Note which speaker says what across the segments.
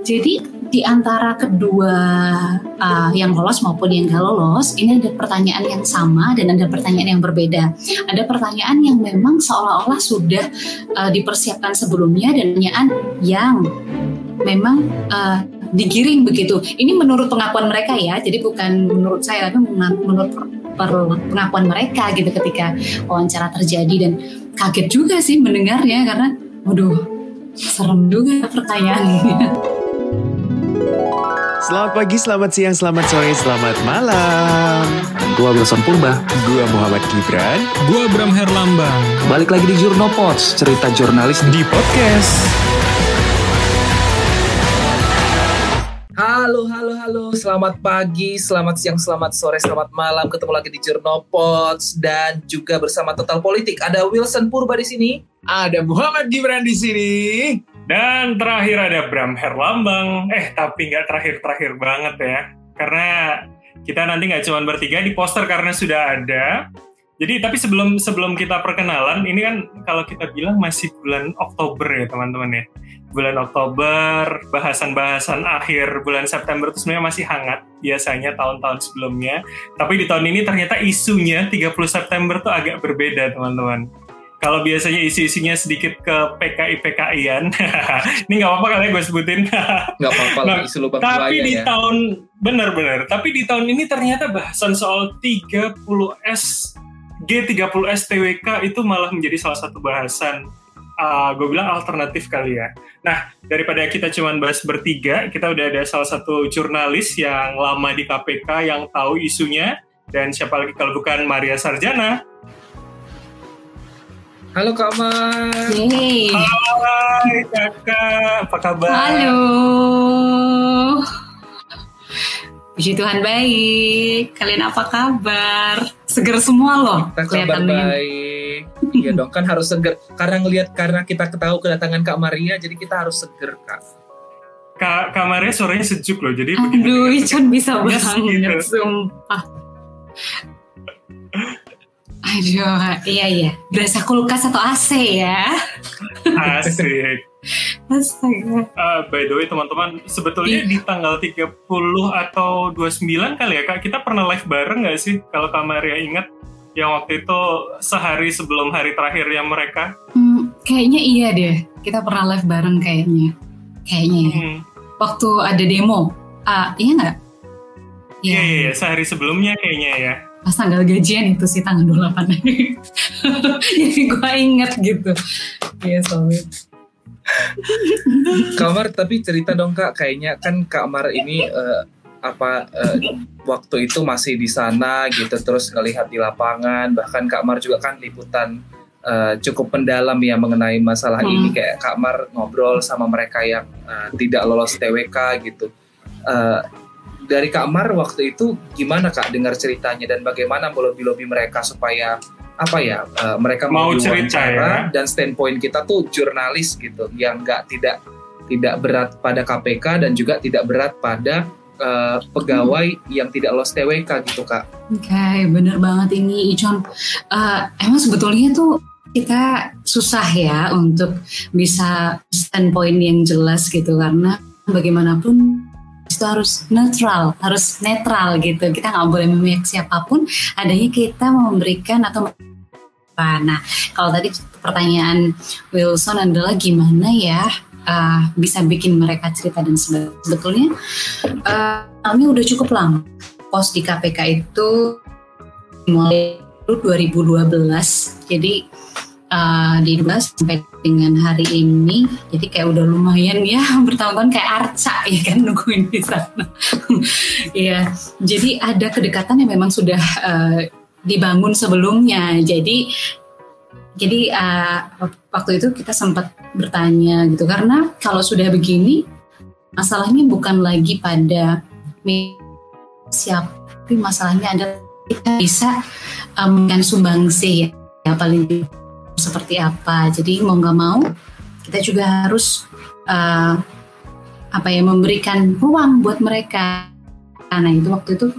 Speaker 1: Jadi di antara kedua uh, yang lolos maupun yang gak lolos, ini ada pertanyaan yang sama dan ada pertanyaan yang berbeda. Ada pertanyaan yang memang seolah-olah sudah uh, dipersiapkan sebelumnya dan pertanyaan yang memang uh, digiring begitu. Ini menurut pengakuan mereka ya, jadi bukan menurut saya, tapi menurut pengakuan mereka gitu ketika wawancara terjadi dan kaget juga sih mendengarnya karena, waduh, serem juga pertanyaannya.
Speaker 2: Selamat pagi, selamat siang, selamat sore, selamat malam.
Speaker 3: Gua Wilson Purba.
Speaker 2: Gua Muhammad Gibran.
Speaker 4: Gua Bram Herlambang.
Speaker 3: Balik lagi di Jurnopods, cerita jurnalis
Speaker 2: di podcast.
Speaker 5: Halo, halo, halo. Selamat pagi, selamat siang, selamat sore, selamat malam. Ketemu lagi di Jurnopods dan juga bersama Total Politik. Ada Wilson Purba di sini.
Speaker 4: Ada Muhammad Gibran di sini. Dan terakhir ada Bram Herlambang. Eh, tapi nggak terakhir-terakhir banget ya. Karena kita nanti nggak cuma bertiga di poster karena sudah ada. Jadi, tapi sebelum sebelum kita perkenalan, ini kan kalau kita bilang masih bulan Oktober ya teman-teman ya. Bulan Oktober, bahasan-bahasan akhir bulan September itu sebenarnya masih hangat biasanya tahun-tahun sebelumnya. Tapi di tahun ini ternyata isunya 30 September tuh agak berbeda teman-teman kalau biasanya isi-isinya sedikit ke PKI PKIan, ini nggak apa-apa kali ya gue sebutin.
Speaker 5: Nggak apa-apa nah, isu lubang
Speaker 4: Tapi di ya. tahun benar-benar, tapi di tahun ini ternyata bahasan soal 30S G30S TWK itu malah menjadi salah satu bahasan uh, gue bilang alternatif kali ya. Nah, daripada kita cuma bahas bertiga, kita udah ada salah satu jurnalis yang lama di KPK yang tahu isunya dan siapa lagi kalau bukan Maria Sarjana
Speaker 5: Halo Kak Mar.
Speaker 1: Hey.
Speaker 4: Hai Kakak, apa kabar?
Speaker 1: Halo. Puji Tuhan baik. Kalian apa kabar? Seger semua loh.
Speaker 5: Kita kabar baik. Iya dong, kan harus seger. Karena ngelihat karena kita ketahui kedatangan Kak Maria, jadi kita harus seger Kak.
Speaker 4: Kak, Kak Maria suaranya sejuk loh, jadi
Speaker 1: Aduh, Icon bisa banget, gitu. sumpah. Aduh, iya iya. Berasa kulkas atau AC ya?
Speaker 4: Asik. Astaga. Uh, by the way teman-teman, sebetulnya yeah. di tanggal 30 atau 29 kali ya Kak, kita pernah live bareng nggak sih? Kalau Kak Maria ingat yang waktu itu sehari sebelum hari terakhir yang mereka?
Speaker 1: Hmm, kayaknya iya deh. Kita pernah live bareng kayaknya. Kayaknya ya. Hmm. Waktu ada demo. Uh, iya nggak?
Speaker 4: Iya, yeah. iya, yeah, sehari sebelumnya kayaknya ya
Speaker 1: pas tanggal gajian itu sih tanggal 28 jadi gue inget gitu. Ya yeah, soalnya
Speaker 5: Kamar tapi cerita dong kak. Kayaknya kan Kak Mar ini uh, apa uh, waktu itu masih di sana gitu terus ngelihat di lapangan. Bahkan Kak Mar juga kan liputan uh, cukup mendalam ya mengenai masalah hmm. ini kayak Kak Mar ngobrol sama mereka yang uh, tidak lolos TWK gitu. Uh, dari Kak Mar waktu itu gimana Kak dengar ceritanya dan bagaimana melobi-lobi mereka supaya apa ya uh, mereka
Speaker 4: mau cerita ya
Speaker 5: dan standpoint kita tuh jurnalis gitu yang nggak tidak tidak berat pada KPK dan juga tidak berat pada uh, pegawai hmm. yang tidak lolos TWK gitu kak.
Speaker 1: Oke okay, bener banget ini Icon. Uh, emang sebetulnya tuh kita susah ya untuk bisa standpoint yang jelas gitu karena bagaimanapun itu harus netral, harus netral gitu. Kita nggak boleh memihak siapa pun. Adanya kita memberikan atau Nah, kalau tadi pertanyaan Wilson adalah gimana ya uh, bisa bikin mereka cerita dan sebetulnya uh, kami udah cukup lama pos di KPK itu mulai 2012 jadi uh, di 12 sampai dengan hari ini. Jadi kayak udah lumayan ya bertahun-tahun kayak arca ya kan nungguin di sana. Ya jadi ada kedekatan yang memang sudah uh, dibangun sebelumnya. Jadi jadi uh, waktu itu kita sempat bertanya gitu. Karena kalau sudah begini masalahnya bukan lagi pada siapa tapi masalahnya ada kita bisa um, kan sumbangsi ya, ya paling seperti apa. Jadi mau nggak mau kita juga harus uh, apa ya memberikan ruang buat mereka. Nah itu waktu itu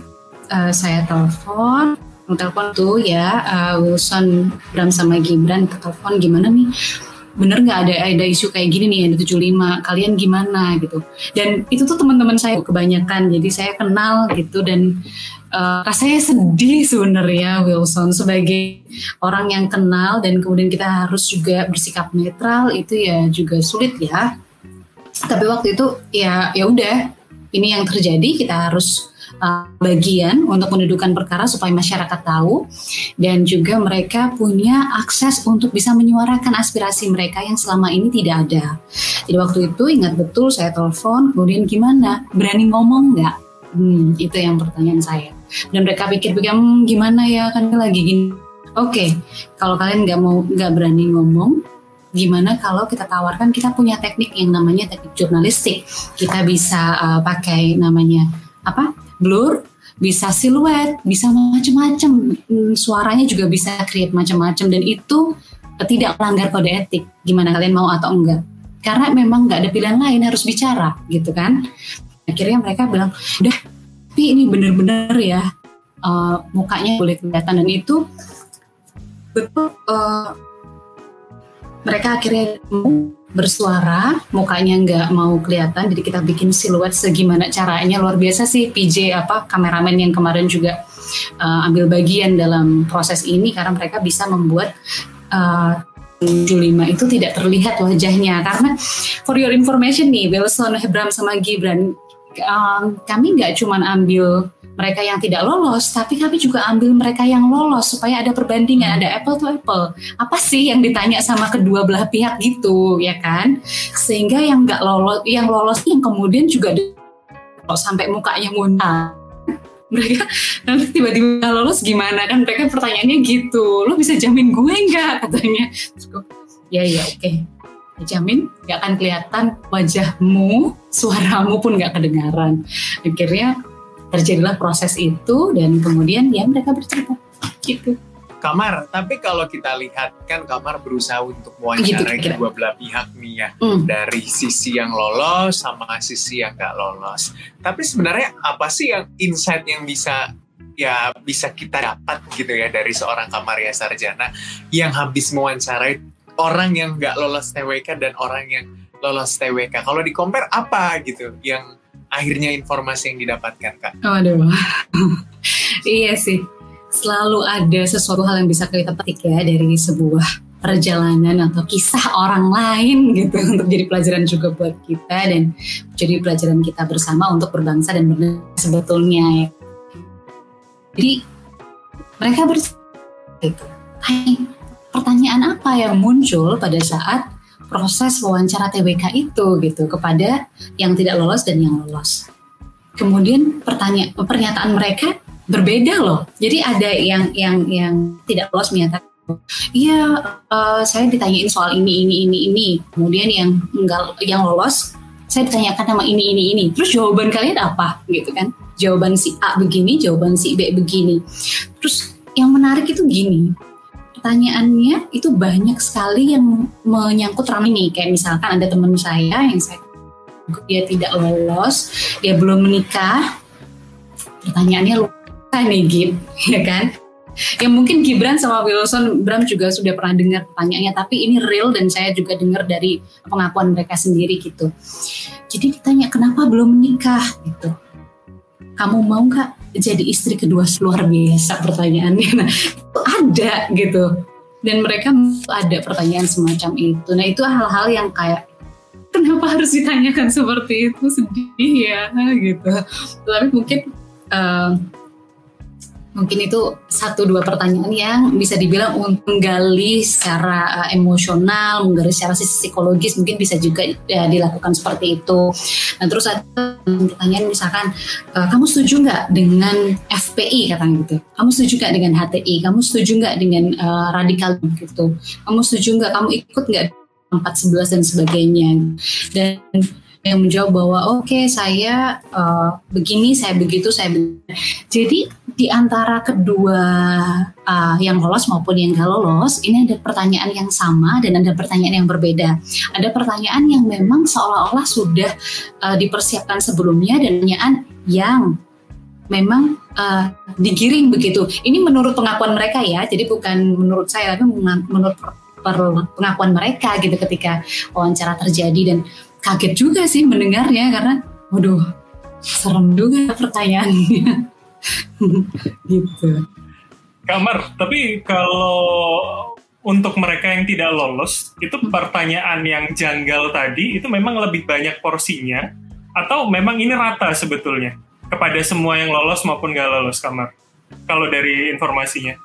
Speaker 1: uh, saya telepon, telepon tuh ya uh, Wilson Bram sama Gibran telepon gimana nih bener nggak ada ada isu kayak gini nih ada 75 kalian gimana gitu dan itu tuh teman-teman saya kebanyakan jadi saya kenal gitu dan uh, rasanya sedih sebenarnya Wilson sebagai orang yang kenal dan kemudian kita harus juga bersikap netral itu ya juga sulit ya tapi waktu itu ya ya udah ini yang terjadi kita harus uh, bagian untuk mendudukan perkara supaya masyarakat tahu dan juga mereka punya akses untuk bisa menyuarakan aspirasi mereka yang selama ini tidak ada. Jadi waktu itu ingat betul saya telepon, kemudian gimana? Berani ngomong nggak? Hmm, itu yang pertanyaan saya. Dan mereka pikir-pikir, hmm, gimana ya kan lagi gini. Oke, okay, kalau kalian nggak mau nggak berani ngomong, gimana kalau kita tawarkan kita punya teknik yang namanya teknik jurnalistik. Kita bisa uh, pakai namanya apa? blur, bisa siluet, bisa macam-macam. Hmm, suaranya juga bisa create macam-macam dan itu tidak melanggar kode etik. Gimana kalian mau atau enggak? Karena memang nggak ada pilihan lain harus bicara gitu kan. Akhirnya mereka bilang, udah, tapi ini bener-bener ya uh, mukanya boleh kelihatan. Dan itu betul uh, mereka akhirnya bersuara, mukanya nggak mau kelihatan, jadi kita bikin siluet segimana caranya. Luar biasa sih PJ apa kameramen yang kemarin juga uh, ambil bagian dalam proses ini. Karena mereka bisa membuat uh, 75 itu tidak terlihat wajahnya. Karena for your information nih Wilson, Hebram sama Gibran um, kami nggak cuma ambil mereka yang tidak lolos, tapi kami juga ambil mereka yang lolos supaya ada perbandingan, ada apple to apple. Apa sih yang ditanya sama kedua belah pihak gitu, ya kan? Sehingga yang nggak lolos, yang lolos yang kemudian juga kalau sampai mukanya muntah mereka nanti tiba-tiba lolos gimana kan mereka pertanyaannya gitu lo bisa jamin gue nggak katanya ya ya oke okay. Jamin nggak akan kelihatan wajahmu suaramu pun nggak kedengaran akhirnya terjadilah proses itu dan kemudian ya mereka bercerita gitu.
Speaker 2: Kamar, tapi kalau kita lihat kan Kamar berusaha untuk mewawancarai gitu, kedua belah pihak nih ya, mm. dari sisi yang lolos sama sisi yang nggak lolos. Tapi sebenarnya apa sih yang insight yang bisa ya bisa kita dapat gitu ya dari seorang Kamaria Sarjana yang habis mewawancarai orang yang nggak lolos TWK dan orang yang lolos TWK. Kalau di compare apa gitu yang akhirnya informasi yang didapatkan kak?
Speaker 1: Waduh, iya sih. Selalu ada sesuatu hal yang bisa kita petik ya dari sebuah perjalanan atau kisah orang lain gitu untuk jadi pelajaran juga buat kita dan jadi pelajaran kita bersama untuk berbangsa dan bernegara sebetulnya ya. Jadi mereka bercerita gitu. Pertanyaan apa yang muncul pada saat proses wawancara TBK itu gitu kepada yang tidak lolos dan yang lolos. Kemudian pertanyaan pernyataan mereka berbeda loh. Jadi ada yang yang yang tidak lolos menyatakan Iya, uh, saya ditanyain soal ini, ini, ini, ini. Kemudian yang enggak, yang lolos, saya ditanyakan sama ini, ini, ini. Terus jawaban kalian apa, gitu kan? Jawaban si A begini, jawaban si B begini. Terus yang menarik itu gini, pertanyaannya itu banyak sekali yang menyangkut ramai nih. Kayak misalkan ada teman saya yang saya dia tidak lolos dia belum menikah. Pertanyaannya lupa nih Gib ya kan? Yang mungkin Gibran sama Wilson Bram juga sudah pernah dengar pertanyaannya tapi ini real dan saya juga dengar dari pengakuan mereka sendiri gitu. Jadi ditanya kenapa belum menikah? Gitu kamu mau nggak jadi istri kedua luar biasa? pertanyaannya. Nah ada gitu. Dan mereka ada pertanyaan semacam itu. Nah itu hal-hal yang kayak kenapa harus ditanyakan seperti itu? Sedih ya gitu. Tapi mungkin uh, mungkin itu satu dua pertanyaan yang bisa dibilang menggali secara uh, emosional, menggali secara psikologis mungkin bisa juga ya, dilakukan seperti itu. Nah terus ada pertanyaan misalkan uh, kamu setuju nggak dengan FPI katanya gitu? Kamu setuju nggak dengan HTI? Kamu setuju nggak dengan uh, radikal gitu? Kamu setuju nggak? Kamu ikut nggak 411 dan sebagainya? Dan yang menjawab bahwa oke okay, saya uh, begini, saya begitu, saya begini. Jadi di antara kedua uh, yang lolos maupun yang gak lolos, ini ada pertanyaan yang sama dan ada pertanyaan yang berbeda. Ada pertanyaan yang memang seolah-olah sudah uh, dipersiapkan sebelumnya dan pertanyaan yang memang uh, digiring begitu. Ini menurut pengakuan mereka ya, jadi bukan menurut saya, tapi menurut pengakuan mereka gitu ketika wawancara terjadi dan kaget juga sih mendengarnya karena waduh serem juga pertanyaannya gitu.
Speaker 4: Kamar, tapi kalau untuk mereka yang tidak lolos, itu pertanyaan yang janggal tadi itu memang lebih banyak porsinya atau memang ini rata sebetulnya kepada semua yang lolos maupun gak lolos kamar? Kalau dari informasinya.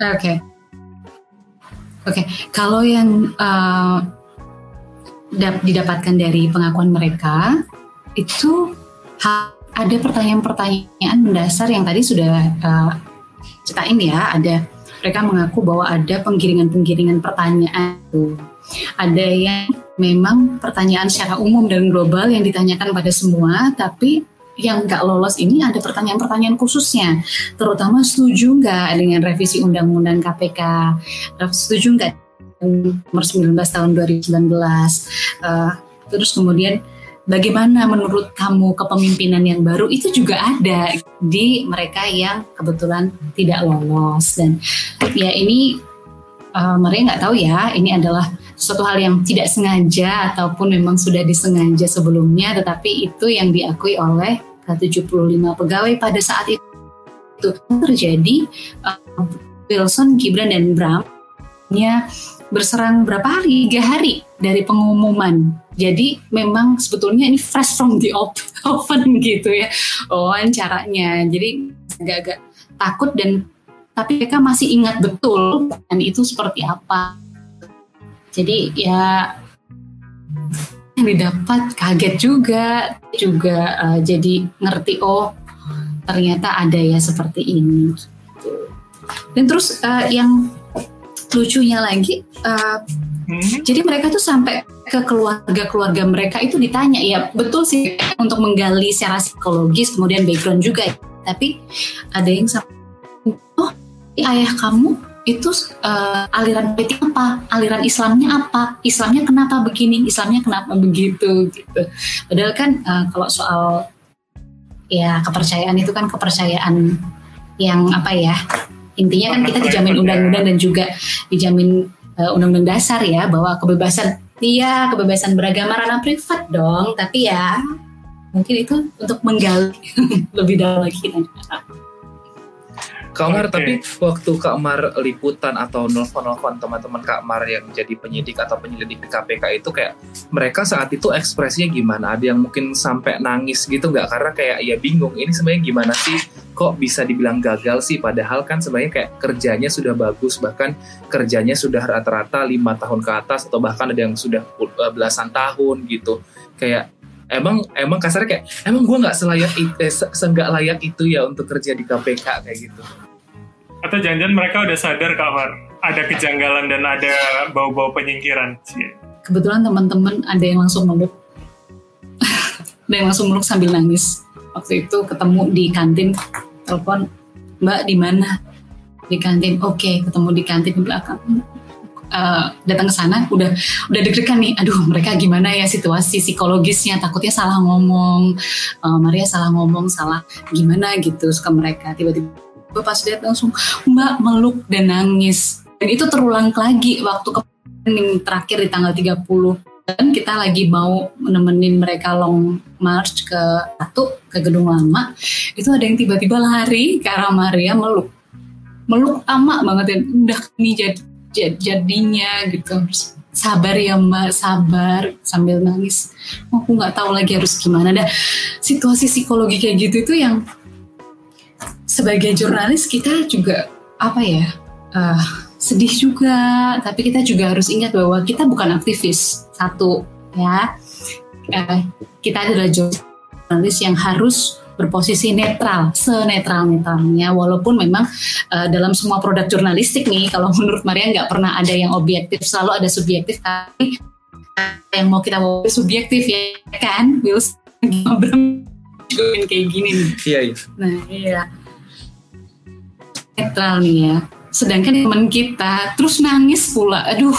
Speaker 1: Oke. Okay. Oke, okay. kalau yang uh, didapatkan dari pengakuan mereka itu ada pertanyaan-pertanyaan mendasar yang tadi sudah uh, ceritain ya. Ada mereka mengaku bahwa ada penggiringan-penggiringan pertanyaan itu. Ada yang memang pertanyaan secara umum dan global yang ditanyakan pada semua, tapi yang nggak lolos ini ada pertanyaan-pertanyaan khususnya, terutama setuju nggak dengan revisi Undang-Undang KPK, setuju nggak nomor 19 tahun 2019, uh, terus kemudian bagaimana menurut kamu kepemimpinan yang baru? Itu juga ada di mereka yang kebetulan tidak lolos. Dan ya ini uh, mereka nggak tahu ya ini adalah suatu hal yang tidak sengaja ataupun memang sudah disengaja sebelumnya tetapi itu yang diakui oleh 75 pegawai pada saat itu. Terjadi uh, Wilson, Gibran dan Bram berserang berapa hari? Tiga hari dari pengumuman. Jadi memang sebetulnya ini fresh from the oven gitu ya wawancaranya. Jadi agak-agak takut dan tapi mereka masih ingat betul dan itu seperti apa. Jadi ya yang didapat kaget juga juga uh, jadi ngerti oh ternyata ada ya seperti ini dan terus uh, yang lucunya lagi uh, hmm? jadi mereka tuh sampai ke keluarga-keluarga mereka itu ditanya ya betul sih untuk menggali secara psikologis kemudian background juga. Tapi ada yang sampai oh ayah kamu itu uh, aliran politik apa, aliran Islamnya apa, Islamnya kenapa begini, Islamnya kenapa begitu? Gitu. Padahal kan uh, kalau soal ya kepercayaan itu kan kepercayaan yang apa ya intinya kan kita dijamin undang-undang dan juga dijamin uh, undang-undang dasar ya bahwa kebebasan iya kebebasan beragama ranah privat dong. Tapi ya mungkin itu untuk menggali lebih dalam lagi
Speaker 5: Kak Mar, okay. tapi waktu Kak Mar liputan atau nelfon-nelfon teman-teman Kak Mar yang jadi penyidik atau penyelidik di KPK itu kayak mereka saat itu ekspresinya gimana? Ada yang mungkin sampai nangis gitu nggak? Karena kayak ya bingung, ini sebenarnya gimana sih? Kok bisa dibilang gagal sih? Padahal kan sebenarnya kayak kerjanya sudah bagus, bahkan kerjanya sudah rata-rata lima tahun ke atas atau bahkan ada yang sudah eh, belasan tahun gitu. Kayak emang emang kasarnya kayak emang gue nggak selayak eh, seenggak layak itu ya untuk kerja di KPK kayak gitu
Speaker 4: atau jangan-jangan mereka udah sadar kamar ada kejanggalan dan ada bau-bau penyingkiran.
Speaker 1: Kebetulan teman-teman ada yang langsung meluk. Ada yang langsung meluk sambil nangis. Waktu itu ketemu di kantin telepon mbak di mana? Di kantin oke okay, ketemu di kantin di belakang. Uh, datang ke sana udah udah deg-degan nih. Aduh mereka gimana ya situasi psikologisnya? Takutnya salah ngomong. Uh, Maria salah ngomong salah gimana gitu suka mereka. Tiba-tiba pas lihat langsung mbak meluk dan nangis. Dan itu terulang lagi waktu ke terakhir di tanggal 30 dan kita lagi mau menemenin mereka long march ke satu ke gedung lama. Itu ada yang tiba-tiba lari ke arah Maria meluk. Meluk lama banget dan udah ini jadi jadinya gitu. Sabar ya mbak sabar sambil nangis. Aku nggak tahu lagi harus gimana. Dah situasi psikologi kayak gitu itu yang sebagai jurnalis kita juga apa ya uh, sedih juga tapi kita juga harus ingat bahwa kita bukan aktivis satu ya uh, kita adalah jurnalis yang harus berposisi netral, senetral-netralnya. Walaupun memang uh, dalam semua produk jurnalistik nih, kalau menurut Maria nggak pernah ada yang objektif, selalu ada subjektif. Tapi yang mau kita bawa subjektif ya kan, Wilson kayak gini nih.
Speaker 5: Iya, iya.
Speaker 1: Nah, iya. Netral nih ya. Sedangkan teman kita terus nangis pula. Aduh,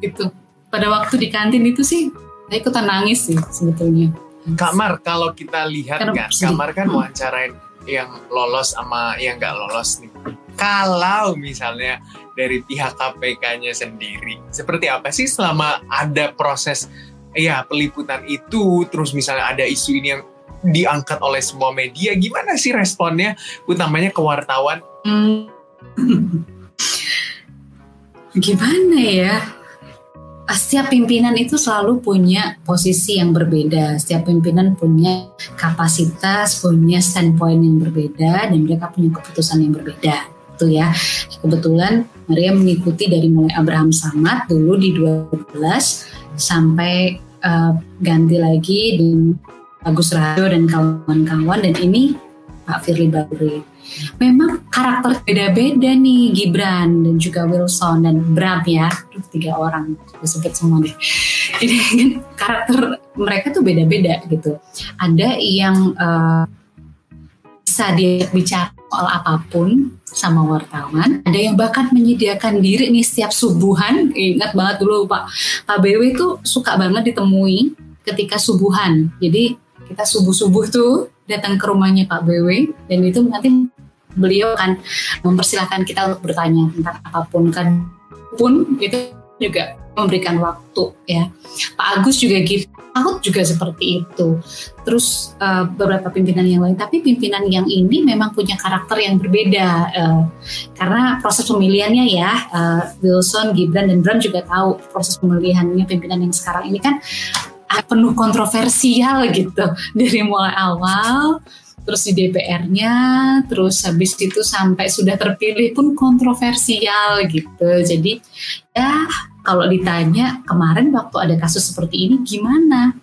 Speaker 1: gitu. Pada waktu di kantin itu sih, saya ikutan nangis sih sebetulnya.
Speaker 2: Kamar kalau kita lihat kan, Kamar kan wawancarain yang lolos sama yang nggak lolos nih. Kalau misalnya dari pihak KPK-nya sendiri. Seperti apa sih selama ada proses ya peliputan itu, terus misalnya ada isu ini yang diangkat oleh semua media, gimana sih responnya, utamanya ke wartawan? Hmm.
Speaker 1: gimana ya? Setiap pimpinan itu selalu punya posisi yang berbeda. Setiap pimpinan punya kapasitas, punya standpoint yang berbeda, dan mereka punya keputusan yang berbeda gitu ya. Kebetulan Maria mengikuti dari mulai Abraham Samad dulu di 12 sampai uh, ganti lagi di Agus Raharjo dan kawan-kawan dan ini Pak Firly Bahuri. Memang karakter beda-beda nih Gibran dan juga Wilson dan Bram ya, tiga orang disebut semua deh. Kan karakter mereka tuh beda-beda gitu. Ada yang uh, bisa dia bicara soal apa pun sama wartawan. Ada yang bahkan menyediakan diri nih setiap subuhan. Ingat banget dulu Pak Pak BW itu suka banget ditemui ketika subuhan. Jadi kita subuh-subuh tuh datang ke rumahnya Pak BW dan itu nanti beliau akan mempersilahkan kita untuk bertanya tentang apa pun kan pun itu juga memberikan waktu ya. Pak Agus juga gitu. Ahok juga seperti itu. Terus uh, beberapa pimpinan yang lain, tapi pimpinan yang ini memang punya karakter yang berbeda uh, karena proses pemilihannya ya uh, Wilson, Gibran dan Bram juga tahu proses pemilihannya pimpinan yang sekarang ini kan penuh kontroversial gitu dari mulai awal terus di DPR-nya, terus habis itu sampai sudah terpilih pun kontroversial gitu. Jadi ya kalau ditanya kemarin waktu ada kasus seperti ini gimana?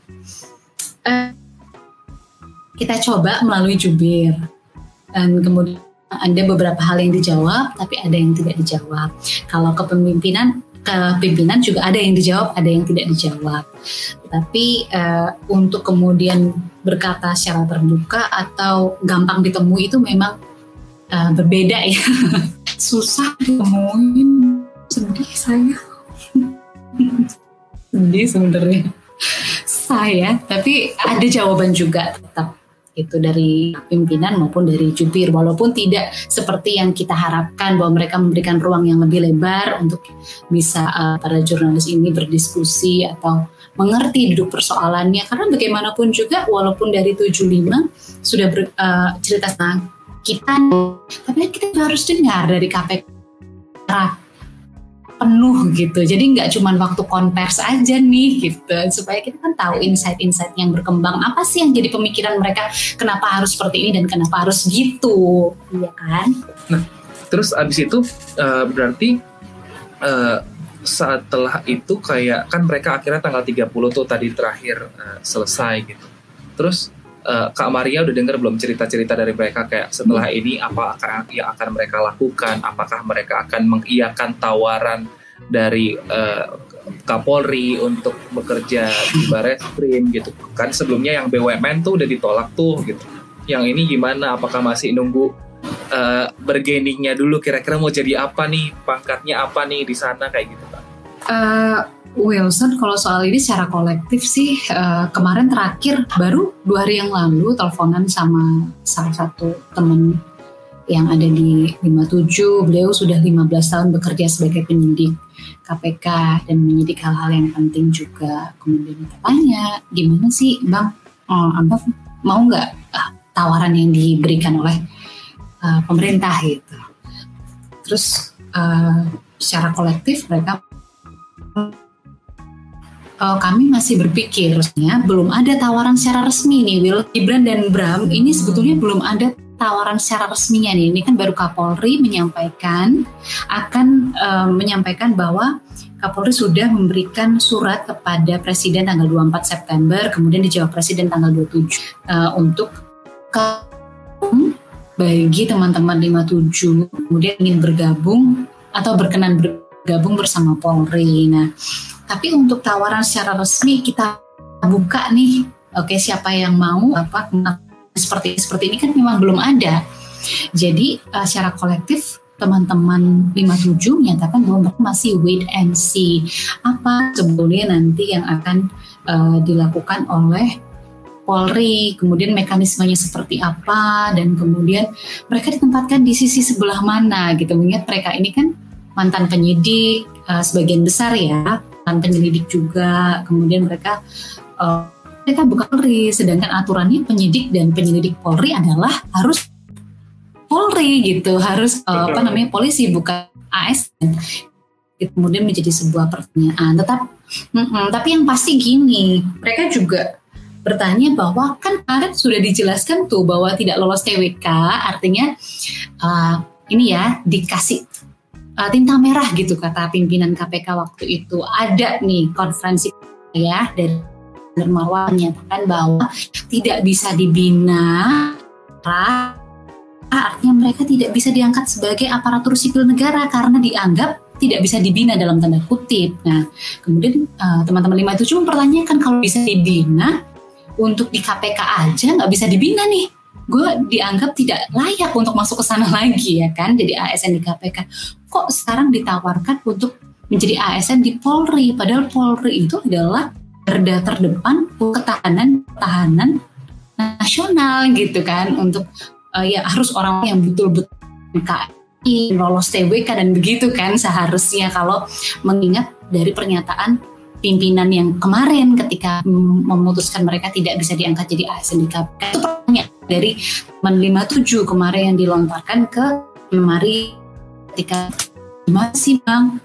Speaker 1: Eh, kita coba melalui jubir dan kemudian ada beberapa hal yang dijawab tapi ada yang tidak dijawab. Kalau kepemimpinan kepimpinan juga ada yang dijawab, ada yang tidak dijawab. Tapi uh, untuk kemudian berkata secara terbuka atau gampang ditemui itu memang uh, berbeda ya. Susah ditemuin, sedih saya. sedih sebenarnya saya, tapi ada jawaban juga tetap itu dari pimpinan maupun dari jubir walaupun tidak seperti yang kita harapkan bahwa mereka memberikan ruang yang lebih lebar untuk bisa uh, para jurnalis ini berdiskusi atau mengerti duduk persoalannya. Karena bagaimanapun juga walaupun dari 75 sudah ber, uh, cerita tentang kita tapi kita harus dengar dari KPK penuh gitu. Jadi nggak cuma waktu konvers aja nih gitu. Supaya kita kan tahu insight-insight yang berkembang. Apa sih yang jadi pemikiran mereka kenapa harus seperti ini dan kenapa harus gitu. Iya kan?
Speaker 5: Nah, terus abis itu uh, berarti uh, setelah itu kayak kan mereka akhirnya tanggal 30 tuh tadi terakhir uh, selesai gitu. Terus uh, Kak Maria udah dengar belum cerita-cerita dari mereka kayak setelah hmm. ini apa akan yang akan mereka lakukan? Apakah mereka akan mengiyakan tawaran dari uh, Kapolri untuk bekerja di Bareskrim gitu kan sebelumnya yang BUMN tuh udah ditolak tuh gitu. Yang ini gimana? Apakah masih nunggu uh, bergeningnya dulu? Kira-kira mau jadi apa nih? Pangkatnya apa nih di sana kayak gitu kan?
Speaker 1: Uh, Wilson kalau soal ini secara kolektif sih uh, kemarin terakhir baru dua hari yang lalu teleponan sama salah satu temen yang ada di 57 beliau sudah 15 tahun bekerja sebagai penyidik KPK dan menyidik hal-hal yang penting juga. Kemudian tanya gimana sih bang? Oh, abang mau nggak uh, tawaran yang diberikan oleh uh, pemerintah? Gitu. Terus uh, secara kolektif mereka uh, kami masih berpikir, ya, belum ada tawaran secara resmi nih, Will. Gibran dan Bram ini sebetulnya belum ada tawaran secara resminya nih. Ini kan baru Kapolri menyampaikan akan uh, menyampaikan bahwa Kapolri sudah memberikan surat kepada Presiden tanggal 24 September, kemudian dijawab Presiden tanggal 27 uh, eh, untuk ke bagi teman-teman 57 kemudian ingin bergabung atau berkenan bergabung bersama Polri. Nah, tapi untuk tawaran secara resmi kita buka nih, oke siapa yang mau apa seperti seperti ini kan memang belum ada. Jadi uh, secara kolektif teman-teman 57 menyatakan bahwa mereka masih wait and see apa sebetulnya nanti yang akan uh, dilakukan oleh Polri, kemudian mekanismenya seperti apa dan kemudian mereka ditempatkan di sisi sebelah mana gitu. Mengingat mereka ini kan mantan penyidik uh, sebagian besar ya penyelidik juga. Kemudian mereka uh, mereka bukan Polri. Sedangkan aturannya penyidik dan penyelidik Polri adalah harus Polri gitu harus uh, apa namanya polisi bukan ASN kemudian menjadi sebuah pertanyaan. Tetap mm -mm, tapi yang pasti gini mereka juga bertanya bahwa kan kemarin sudah dijelaskan tuh bahwa tidak lolos TWK artinya uh, ini ya dikasih uh, tinta merah gitu kata pimpinan KPK waktu itu ada nih konferensi ya dari Marwan menyatakan bahwa tidak bisa dibina artinya mereka tidak bisa diangkat sebagai aparatur sipil negara karena dianggap tidak bisa dibina dalam tanda kutip. Nah, kemudian uh, teman-teman lima itu cuma pertanyakan kalau bisa dibina untuk di KPK aja nggak bisa dibina nih. Gue dianggap tidak layak untuk masuk ke sana lagi ya kan, jadi ASN di KPK. Kok sekarang ditawarkan untuk menjadi ASN di Polri, padahal Polri itu adalah garda terdepan ketahanan ketahanan nasional gitu kan untuk uh, ya harus orang yang betul-betul KI lolos TWK dan begitu kan seharusnya kalau mengingat dari pernyataan pimpinan yang kemarin ketika memutuskan mereka tidak bisa diangkat jadi ASN di KPK itu pertanyaan dari teman 57 kemarin yang dilontarkan ke lemari ketika masih bang?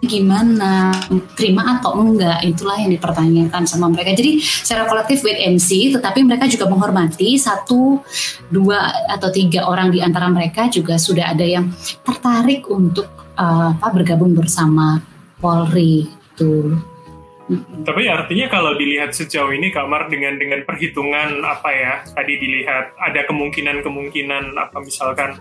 Speaker 1: Gimana? Terima atau enggak? Itulah yang dipertanyakan sama mereka. Jadi secara kolektif wait and tetapi mereka juga menghormati satu dua atau tiga orang di antara mereka juga sudah ada yang tertarik untuk uh, apa bergabung bersama Polri. Itu
Speaker 4: tapi artinya kalau dilihat sejauh ini kamar dengan dengan perhitungan apa ya tadi dilihat ada kemungkinan-kemungkinan apa misalkan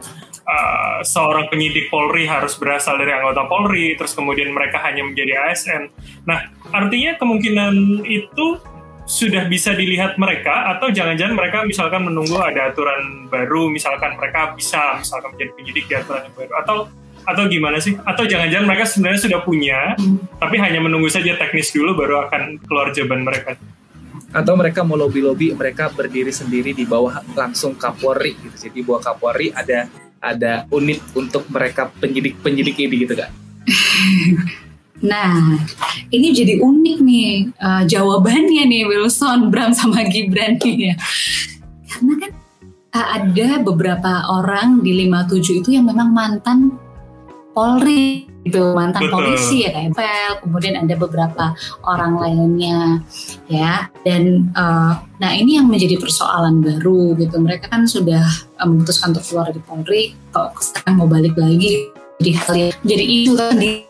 Speaker 4: uh, seorang penyidik Polri harus berasal dari anggota Polri terus kemudian mereka hanya menjadi ASN. Nah, artinya kemungkinan itu sudah bisa dilihat mereka atau jangan-jangan mereka misalkan menunggu ada aturan baru misalkan mereka bisa misalkan menjadi penyidik di aturan yang baru atau atau gimana sih? Atau jangan-jangan mereka sebenarnya sudah punya, hmm. tapi hanya menunggu saja teknis dulu baru akan keluar jawaban mereka.
Speaker 5: Atau mereka mau lobby-lobby, mereka berdiri sendiri di bawah langsung Kapolri gitu. Jadi bawah Kapolri ada ada unit untuk mereka penyidik-penyidik ini gitu kan?
Speaker 1: Nah, ini jadi unik nih uh, jawabannya nih Wilson, Bram sama Gibran nih ya. Karena kan uh, ada beberapa orang di 57 itu yang memang mantan Polri itu mantan Betul. polisi ya kayak Vel, kemudian ada beberapa orang lainnya ya. Dan uh, nah ini yang menjadi persoalan baru gitu. Mereka kan sudah uh, memutuskan untuk keluar dari Polri kok sekarang mau balik lagi? Jadi hal yang jadi isu kan di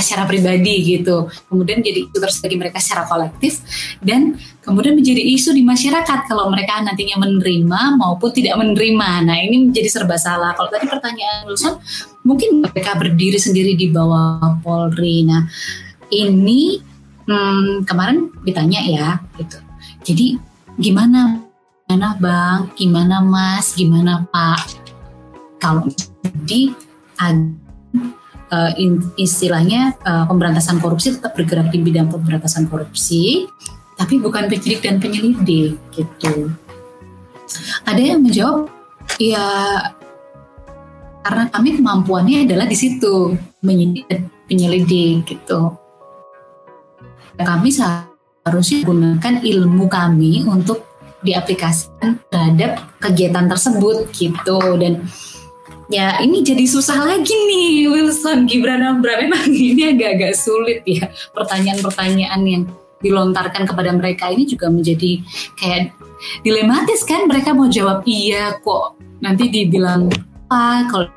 Speaker 1: secara pribadi gitu. Kemudian jadi isu terus bagi mereka secara kolektif dan kemudian menjadi isu di masyarakat kalau mereka nantinya menerima maupun tidak menerima. Nah ini menjadi serba salah. Kalau tadi pertanyaan Wilson, mungkin mereka berdiri sendiri di bawah Polri. Nah ini hmm, kemarin ditanya ya gitu. Jadi gimana gimana bang, gimana mas, gimana pak? Kalau di uh, istilahnya uh, pemberantasan korupsi tetap bergerak di bidang pemberantasan korupsi, tapi bukan penyidik dan penyelidik gitu. Ada yang menjawab, ya karena kami kemampuannya adalah di situ menyidik dan penyelidik gitu. Kami seharusnya gunakan ilmu kami untuk diaplikasikan terhadap kegiatan tersebut gitu dan Ya ini jadi susah lagi nih Wilson. Gibran Abra memang ini agak-agak sulit ya pertanyaan-pertanyaan yang dilontarkan kepada mereka. Ini juga menjadi kayak dilematis kan? Mereka mau jawab iya kok. Nanti dibilang apa? Kalau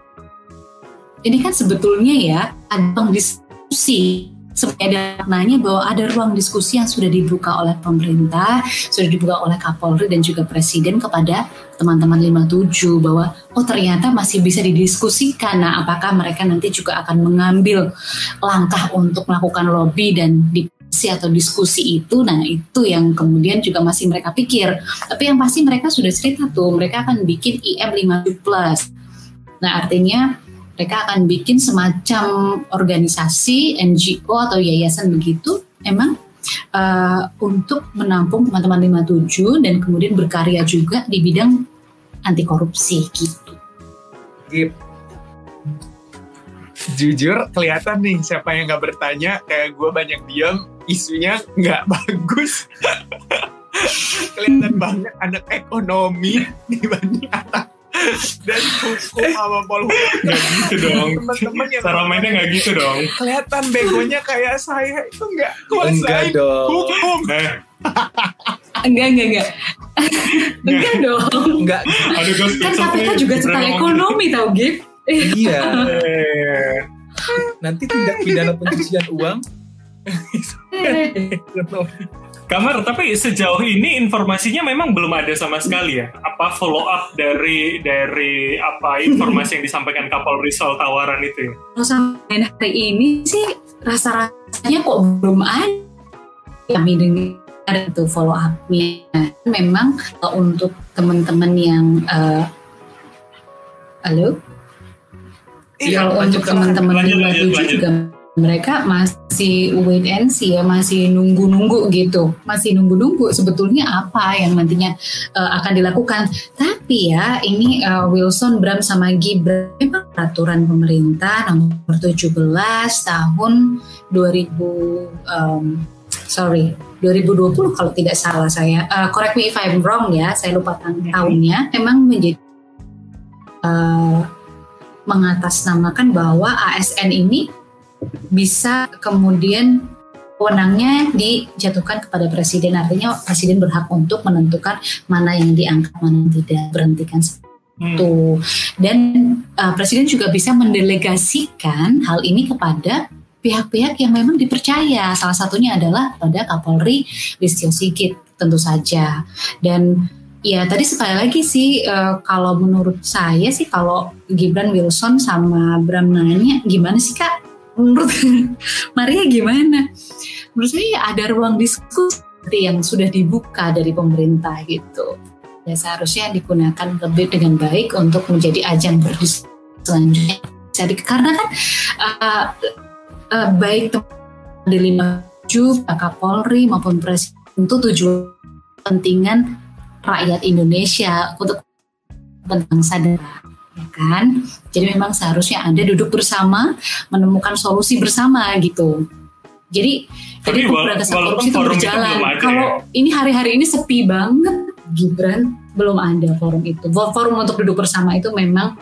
Speaker 1: ini kan sebetulnya ya ada diskusi seperti ada maknanya bahwa ada ruang diskusi yang sudah dibuka oleh pemerintah, sudah dibuka oleh Kapolri dan juga Presiden kepada teman-teman 57 bahwa oh ternyata masih bisa didiskusikan. Nah, apakah mereka nanti juga akan mengambil langkah untuk melakukan lobby dan diskusi atau diskusi itu, nah itu yang kemudian juga masih mereka pikir. Tapi yang pasti mereka sudah cerita tuh, mereka akan bikin IM 57 plus. Nah, artinya mereka akan bikin semacam organisasi NGO atau yayasan begitu emang uh, untuk menampung teman-teman 57 dan kemudian berkarya juga di bidang anti korupsi gitu.
Speaker 5: Gip.
Speaker 2: jujur kelihatan nih siapa yang nggak bertanya kayak gue banyak diam isunya nggak bagus kelihatan banget anak ekonomi dibanding anak dan hukum sama politik
Speaker 4: nggak gitu dong
Speaker 2: teman-teman yang
Speaker 4: cara mainnya nggak gitu dong
Speaker 2: kelihatan begonya kayak saya itu nggak kuasain
Speaker 5: dong.
Speaker 2: hukum
Speaker 4: nah
Speaker 1: Enggak, enggak, enggak. enggak dong.
Speaker 5: Enggak.
Speaker 4: aduh
Speaker 1: Kan KPK juga tentang ekonomi tau, Gip.
Speaker 5: Iya.
Speaker 4: Eh,
Speaker 5: Nanti tindak pidana pencucian uang.
Speaker 4: Kamar, tapi sejauh ini informasinya memang belum ada sama sekali ya. Apa follow up dari dari apa informasi yang disampaikan Kapolri soal tawaran itu ya?
Speaker 1: Kalau sampai hari ini sih rasa-rasanya kok belum ada kami dengar itu follow up-nya. Memang uh, untuk teman-teman yang uh, halo,
Speaker 2: Iya,
Speaker 1: kalau untuk teman-teman
Speaker 4: Lanjut,
Speaker 1: lima
Speaker 4: lanjut,
Speaker 1: tujuh
Speaker 4: lanjut.
Speaker 1: juga mereka masih wait and see ya, masih nunggu-nunggu gitu, masih nunggu-nunggu sebetulnya apa yang nantinya uh, akan dilakukan. Tapi ya ini uh, Wilson, Bram sama Gibran memang peraturan pemerintah nomor 17 tahun 2000 um, sorry 2020 kalau tidak salah saya. Uh, correct me if I'm wrong ya saya lupa tahunnya. Memang menjadi uh, mengatasnamakan bahwa ASN ini bisa kemudian wewenangnya dijatuhkan kepada presiden. Artinya presiden berhak untuk menentukan mana yang diangkat mana yang tidak berhentikan
Speaker 4: Hmm.
Speaker 1: itu dan uh, presiden juga bisa mendelegasikan hal ini kepada pihak-pihak yang memang dipercaya. Salah satunya adalah pada Kapolri Listio Sigit tentu saja. Dan ya tadi sekali lagi sih uh, kalau menurut saya sih kalau Gibran Wilson sama Bram nanya gimana sih kak menurut Maria gimana? Menurut saya ya ada ruang diskusi yang sudah dibuka dari pemerintah gitu. Ya seharusnya digunakan lebih dengan baik untuk menjadi ajang berdiskusi selanjutnya. Jadi karena kan uh, uh, baik di lima Pak Kapolri maupun Presiden itu tujuan kepentingan rakyat Indonesia untuk bangsa daerah ya kan? Jadi memang seharusnya ada duduk bersama menemukan solusi bersama gitu. Jadi
Speaker 4: Tapi
Speaker 1: jadi pemberantasan korupsi itu berjalan. kalau
Speaker 4: ya.
Speaker 1: ini hari-hari ini sepi banget Gibran. Belum ada forum itu. Forum untuk duduk bersama itu memang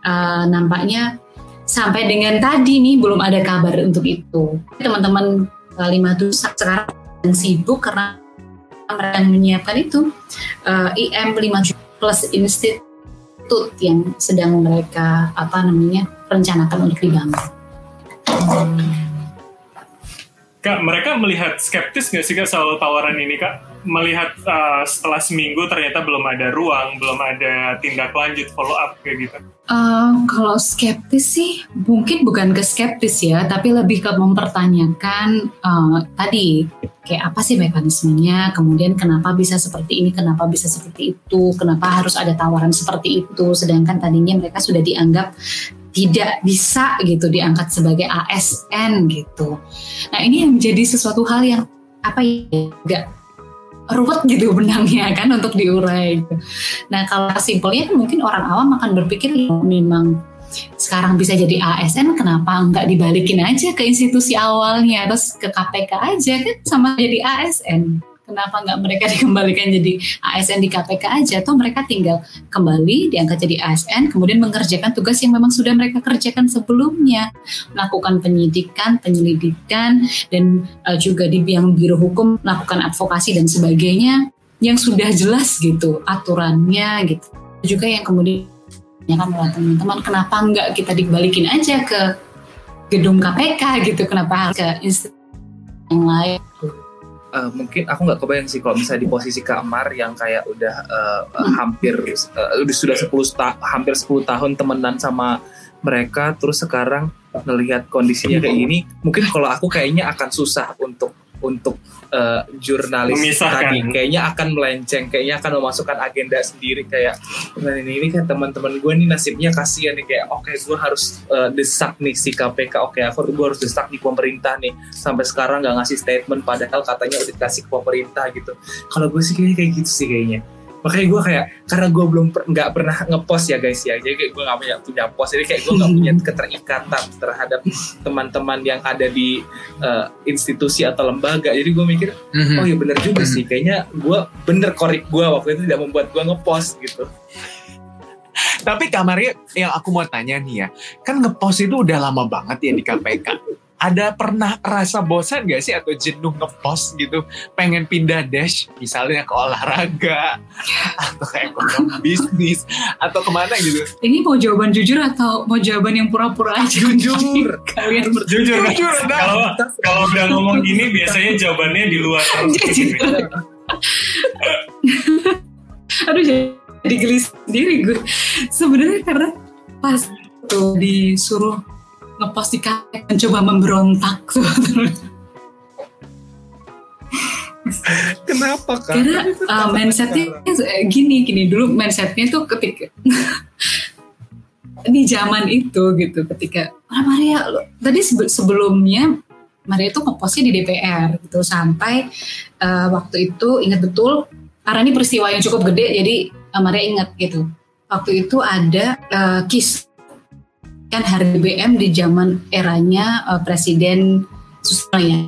Speaker 1: uh, nampaknya sampai dengan tadi nih belum ada kabar untuk itu. Teman-teman uh, lima tuh sekarang sibuk karena mereka menyiapkan itu uh, IM 5 plus institut yang sedang mereka apa namanya rencanakan untuk dibangun.
Speaker 4: Kak, mereka melihat skeptis nggak sih kak soal tawaran ini kak? Melihat uh, setelah seminggu ternyata belum ada ruang, belum ada tindak lanjut follow up kayak gitu.
Speaker 1: Uh, kalau skeptis sih mungkin bukan ke skeptis ya, tapi lebih ke mempertanyakan uh, tadi kayak apa sih mekanismenya, kemudian kenapa bisa seperti ini, kenapa bisa seperti itu, kenapa harus ada tawaran seperti itu, sedangkan tadinya mereka sudah dianggap tidak bisa gitu diangkat sebagai ASN gitu. Nah ini yang menjadi sesuatu hal yang apa ya ruwet gitu benangnya kan untuk diurai. Gitu. Nah kalau simpelnya kan mungkin orang awam akan berpikir memang sekarang bisa jadi ASN kenapa nggak dibalikin aja ke institusi awalnya terus ke KPK aja kan sama jadi ASN kenapa nggak mereka dikembalikan jadi ASN di KPK aja? Atau mereka tinggal kembali diangkat jadi ASN kemudian mengerjakan tugas yang memang sudah mereka kerjakan sebelumnya. Melakukan penyidikan penyelidikan dan uh, juga di bidang biro hukum melakukan advokasi dan sebagainya yang sudah jelas gitu aturannya gitu. Juga yang kemudian ya kan teman-teman kenapa nggak kita dibalikin aja ke gedung KPK gitu? Kenapa harus ke institusi yang lain
Speaker 5: uh, mungkin aku nggak kebayang sih kalau misalnya di posisi Kak Mar yang kayak udah uh, hampir uh, udah sudah 10 ta hampir 10 tahun temenan sama mereka terus sekarang melihat kondisinya kayak gini mungkin kalau aku kayaknya akan susah untuk untuk uh, jurnalis
Speaker 4: Memisahkan.
Speaker 5: tadi. Kayaknya akan melenceng kayaknya akan memasukkan agenda sendiri kayak nah ini, ini kan teman-teman gue nih nasibnya kasihan nih kayak oke gue harus uh, desak nih si KPK oke aku gue harus desak di pemerintah nih. Sampai sekarang nggak ngasih statement padahal katanya udah dikasih ke pemerintah gitu. Kalau gue sih kayaknya kayak gitu sih kayaknya makanya gue kayak karena gue belum nggak per, pernah ngepost ya guys ya. Jadi gue nggak punya punya post. Jadi kayak gue nggak punya keterikatan terhadap teman-teman yang ada di uh, institusi atau lembaga. Jadi gue mikir mm-hmm. oh ya bener juga sih. Kayaknya gue bener korek gue waktu itu tidak membuat gue ngepost gitu.
Speaker 2: Tapi kamarnya yang aku mau tanya nih ya, kan ngepost itu udah lama banget ya di KPK ada pernah rasa bosan gak sih atau jenuh ngepost gitu? Pengen pindah dash misalnya ke olahraga atau ke ekonomi bisnis atau ke mana gitu?
Speaker 1: Ini mau jawaban jujur atau mau jawaban yang pura-pura aja?
Speaker 2: Jujur.
Speaker 4: Kalian jujur. Jujur kalau kalau udah ngomong gini biasanya jawabannya di luar
Speaker 1: aduh jadi geli sendiri gue. Sebenarnya karena pas tuh disuruh ngepost di mencoba memberontak.
Speaker 5: Kenapa kan?
Speaker 1: Karena uh, mindsetnya gini gini. Dulu mindsetnya tuh ketika di zaman itu gitu ketika ah Maria tadi sebelumnya Maria itu ngepostnya di DPR gitu. Sampai uh, waktu itu ingat betul karena ini peristiwa yang cukup gede jadi uh, Maria ingat gitu. Waktu itu ada uh, kis kan harga BBM di zaman eranya uh, Presiden Susilo ya.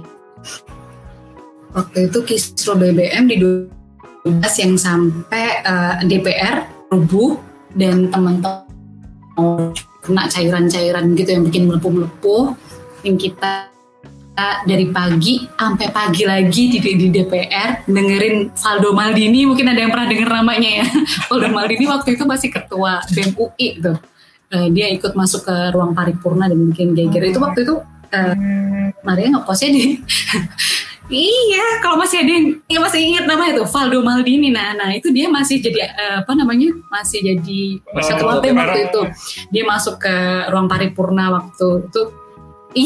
Speaker 1: Waktu itu kisru BBM di 12 yang sampai uh, eh, DPR rubuh dan teman-teman kena cairan-cairan gitu yang bikin melepuh-melepuh. Yang kita dari pagi sampai pagi lagi di, di DPR dengerin Faldo Maldini. Mungkin ada yang pernah denger namanya ya. Faldo Maldini waktu itu masih ketua BEM UI tuh uh, dia ikut masuk ke ruang paripurna dan bikin geger itu waktu itu uh, Maria ngepostnya di Iya, kalau masih ada yang ya masih ingat nama itu Valdo Maldini. Nah, nah itu dia masih jadi uh, apa namanya? Masih jadi ketua BEM waktu itu. Dia masuk ke ruang paripurna waktu itu.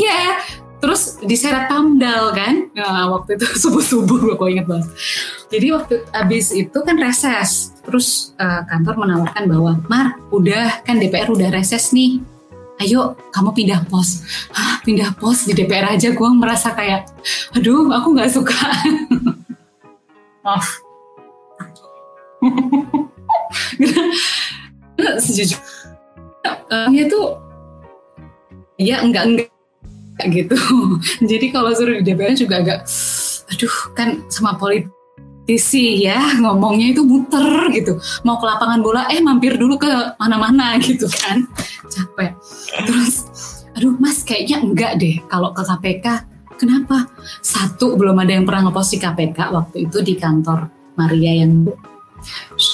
Speaker 1: Iya, terus diseret Pamdal kan? Nah, waktu itu subuh subuh gue inget banget. Jadi waktu abis itu kan reses. Terus uh, kantor menawarkan bahwa Mar udah kan DPR udah reses nih. Ayo kamu pindah pos. Hah, pindah pos di DPR aja? Gue merasa kayak aduh aku nggak suka. Maaf. Sejujurnya uh, tuh ya enggak enggak gitu. Jadi kalau suruh di DPR juga agak, aduh kan sama politisi ya ngomongnya itu muter gitu. Mau ke lapangan bola, eh mampir dulu ke mana-mana gitu kan. Capek. Terus, aduh mas kayaknya enggak deh kalau ke KPK. Kenapa? Satu, belum ada yang pernah ngepost di KPK waktu itu di kantor Maria yang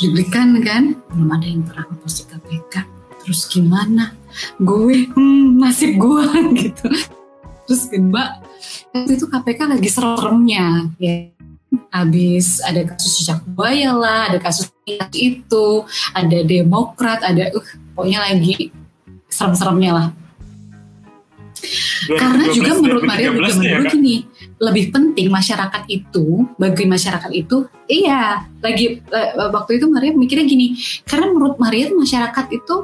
Speaker 1: diberikan kan. Belum ada yang pernah ngepost di KPK. Terus gimana? Gue, hmm, nasib gue gitu terus waktu itu KPK lagi seremnya. Ya. Habis ada kasus cicak buaya lah ada kasus itu ada demokrat ada uh pokoknya lagi serem-seremnya lah. Karena juga menurut Maria juga menurut ya, gini lebih penting masyarakat itu bagi masyarakat itu iya lagi waktu itu Maria mikirnya gini karena menurut Maria masyarakat itu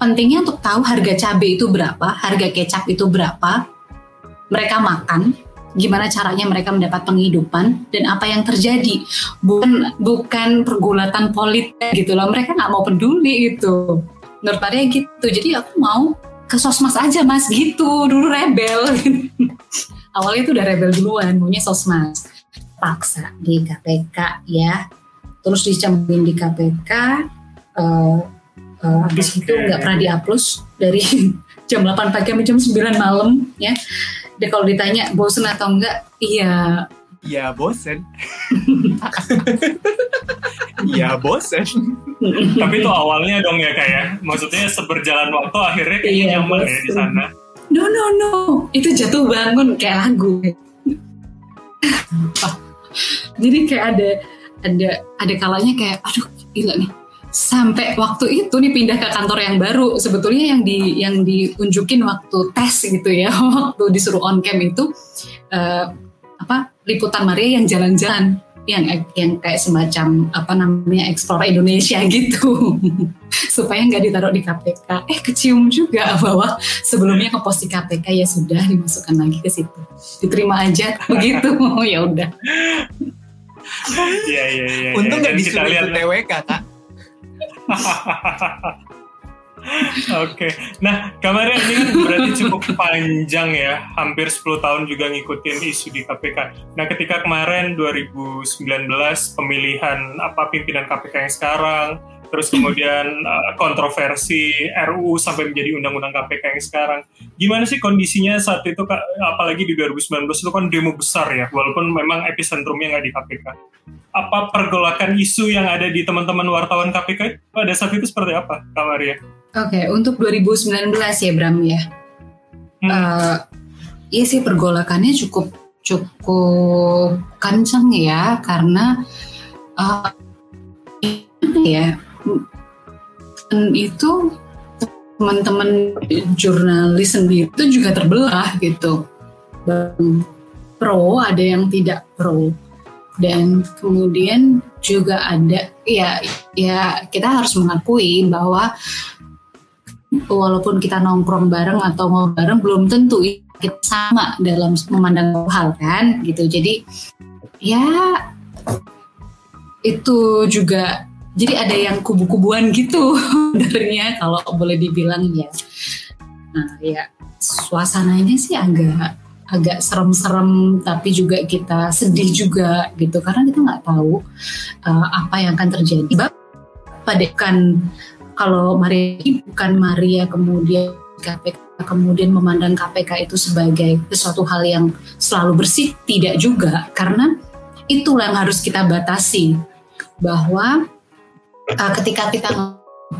Speaker 1: pentingnya untuk tahu harga cabai itu berapa harga kecap itu berapa mereka makan, gimana caranya mereka mendapat penghidupan dan apa yang terjadi. Bukan bukan pergulatan politik gitu loh. Mereka nggak mau peduli gitu. Menurut saya gitu. Jadi aku mau ke sosmas aja mas. Gitu. Dulu rebel. Awalnya itu udah rebel duluan. Maunya sosmas. Paksa di KPK ya. Terus dicembuin di KPK uh, uh, habis itu nggak pernah dihapus dari jam 8 pagi sampai jam 9 malam ya dia kalau ditanya bosen atau enggak, iya.
Speaker 2: Iya bosen. Iya bosen.
Speaker 4: Tapi itu awalnya dong ya kayak, ya? maksudnya seberjalan waktu akhirnya kayak iya, nyaman bosen. ya di sana.
Speaker 1: No no no, itu jatuh bangun kayak lagu. Jadi kayak ada ada ada kalanya kayak, aduh gila nih sampai waktu itu nih pindah ke kantor yang baru. Sebetulnya yang di yang diunjukin waktu tes gitu ya waktu disuruh on cam itu uh, apa liputan Maria yang jalan-jalan. Yang yang kayak semacam apa namanya eksplor Indonesia gitu. Supaya nggak ditaruh di KPK eh kecium juga bahwa sebelumnya ke pos di KPK ya sudah dimasukkan lagi ke situ. Diterima aja begitu. Ya udah.
Speaker 4: Iya iya iya.
Speaker 2: Untung
Speaker 4: ya.
Speaker 2: nggak disuruh ikut TWK kak.
Speaker 4: Oke, nah kamarnya ini kan berarti cukup panjang ya, hampir 10 tahun juga ngikutin isu di KPK. Nah ketika kemarin 2019 pemilihan apa pimpinan KPK yang sekarang, terus kemudian uh, kontroversi RUU sampai menjadi undang-undang KPK yang sekarang, gimana sih kondisinya saat itu, apalagi di 2019 itu kan demo besar ya, walaupun memang epicentrumnya nggak di KPK apa pergolakan isu yang ada di teman-teman wartawan KPK pada saat itu seperti apa, Kak Maria?
Speaker 1: Oke, okay, untuk 2019 ya Bram ya. Hmm. Uh, iya sih pergolakannya cukup cukup kencang ya karena uh, ya itu teman-teman jurnalis sendiri itu juga terbelah gitu. Pro ada yang tidak pro dan kemudian juga ada ya ya kita harus mengakui bahwa walaupun kita nongkrong bareng atau mau bareng belum tentu kita sama dalam memandang hal kan gitu jadi ya itu juga jadi ada yang kubu-kubuan gitu sebenarnya kalau boleh dibilang ya. Nah ya suasananya sih agak agak serem-serem tapi juga kita sedih juga gitu. Karena kita nggak tahu uh, apa yang akan terjadi. Pada kan kalau Maria bukan Maria kemudian KPK kemudian memandang KPK itu sebagai sesuatu hal yang selalu bersih tidak juga. Karena itulah yang harus kita batasi bahwa uh, ketika kita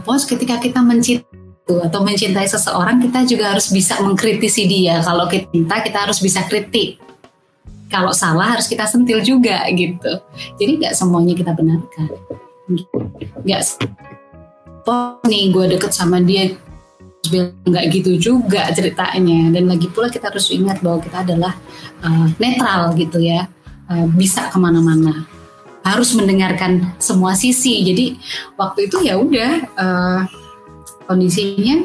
Speaker 1: post ketika kita mencintai atau mencintai seseorang kita juga harus bisa mengkritisi dia. Kalau kita cinta kita harus bisa kritik. Kalau salah harus kita sentil juga gitu. Jadi nggak semuanya kita benarkan. Nggak oh nih gue deket sama dia nggak gitu juga ceritanya. Dan lagi pula kita harus ingat bahwa kita adalah uh, netral gitu ya. Uh, bisa ke mana-mana harus mendengarkan semua sisi. Jadi waktu itu ya udah uh, kondisinya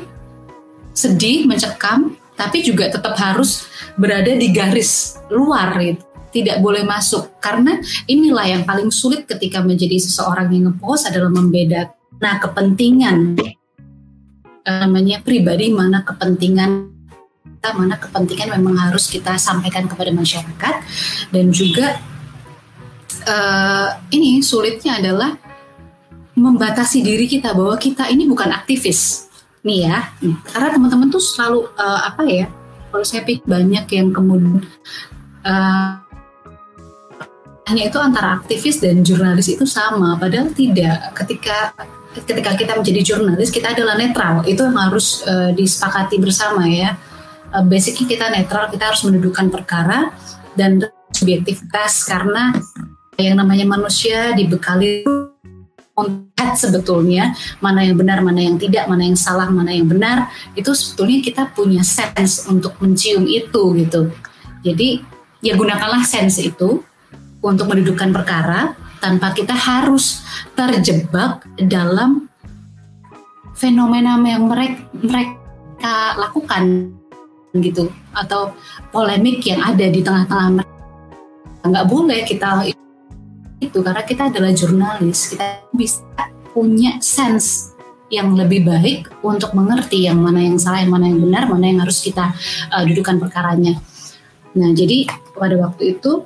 Speaker 1: sedih, mencekam, tapi juga tetap harus berada di garis luar gitu. Tidak boleh masuk. Karena inilah yang paling sulit ketika menjadi seseorang yang ngepost adalah membedakan nah kepentingan. Eh, namanya pribadi mana kepentingan kita mana kepentingan memang harus kita sampaikan kepada masyarakat. Dan juga uh, ini sulitnya adalah membatasi diri kita bahwa kita ini bukan aktivis. Nih ya karena teman-teman tuh selalu uh, apa ya kalau saya pikir banyak yang kemudian uh, hanya itu antara aktivis dan jurnalis itu sama. Padahal tidak. Ketika ketika kita menjadi jurnalis kita adalah netral. Itu yang harus uh, disepakati bersama ya. Uh, basically kita netral kita harus mendudukan perkara dan subjektivitas karena yang namanya manusia dibekali melihat sebetulnya mana yang benar, mana yang tidak, mana yang salah, mana yang benar, itu sebetulnya kita punya sense untuk mencium itu gitu. Jadi ya gunakanlah sense itu untuk mendudukan perkara tanpa kita harus terjebak dalam fenomena yang mereka, mereka lakukan gitu atau polemik yang ada di tengah-tengah mereka. Nggak boleh kita itu karena kita adalah jurnalis kita bisa punya sense yang lebih baik untuk mengerti yang mana yang salah, yang mana yang benar, mana yang harus kita uh, dudukan perkaranya. Nah, jadi pada waktu itu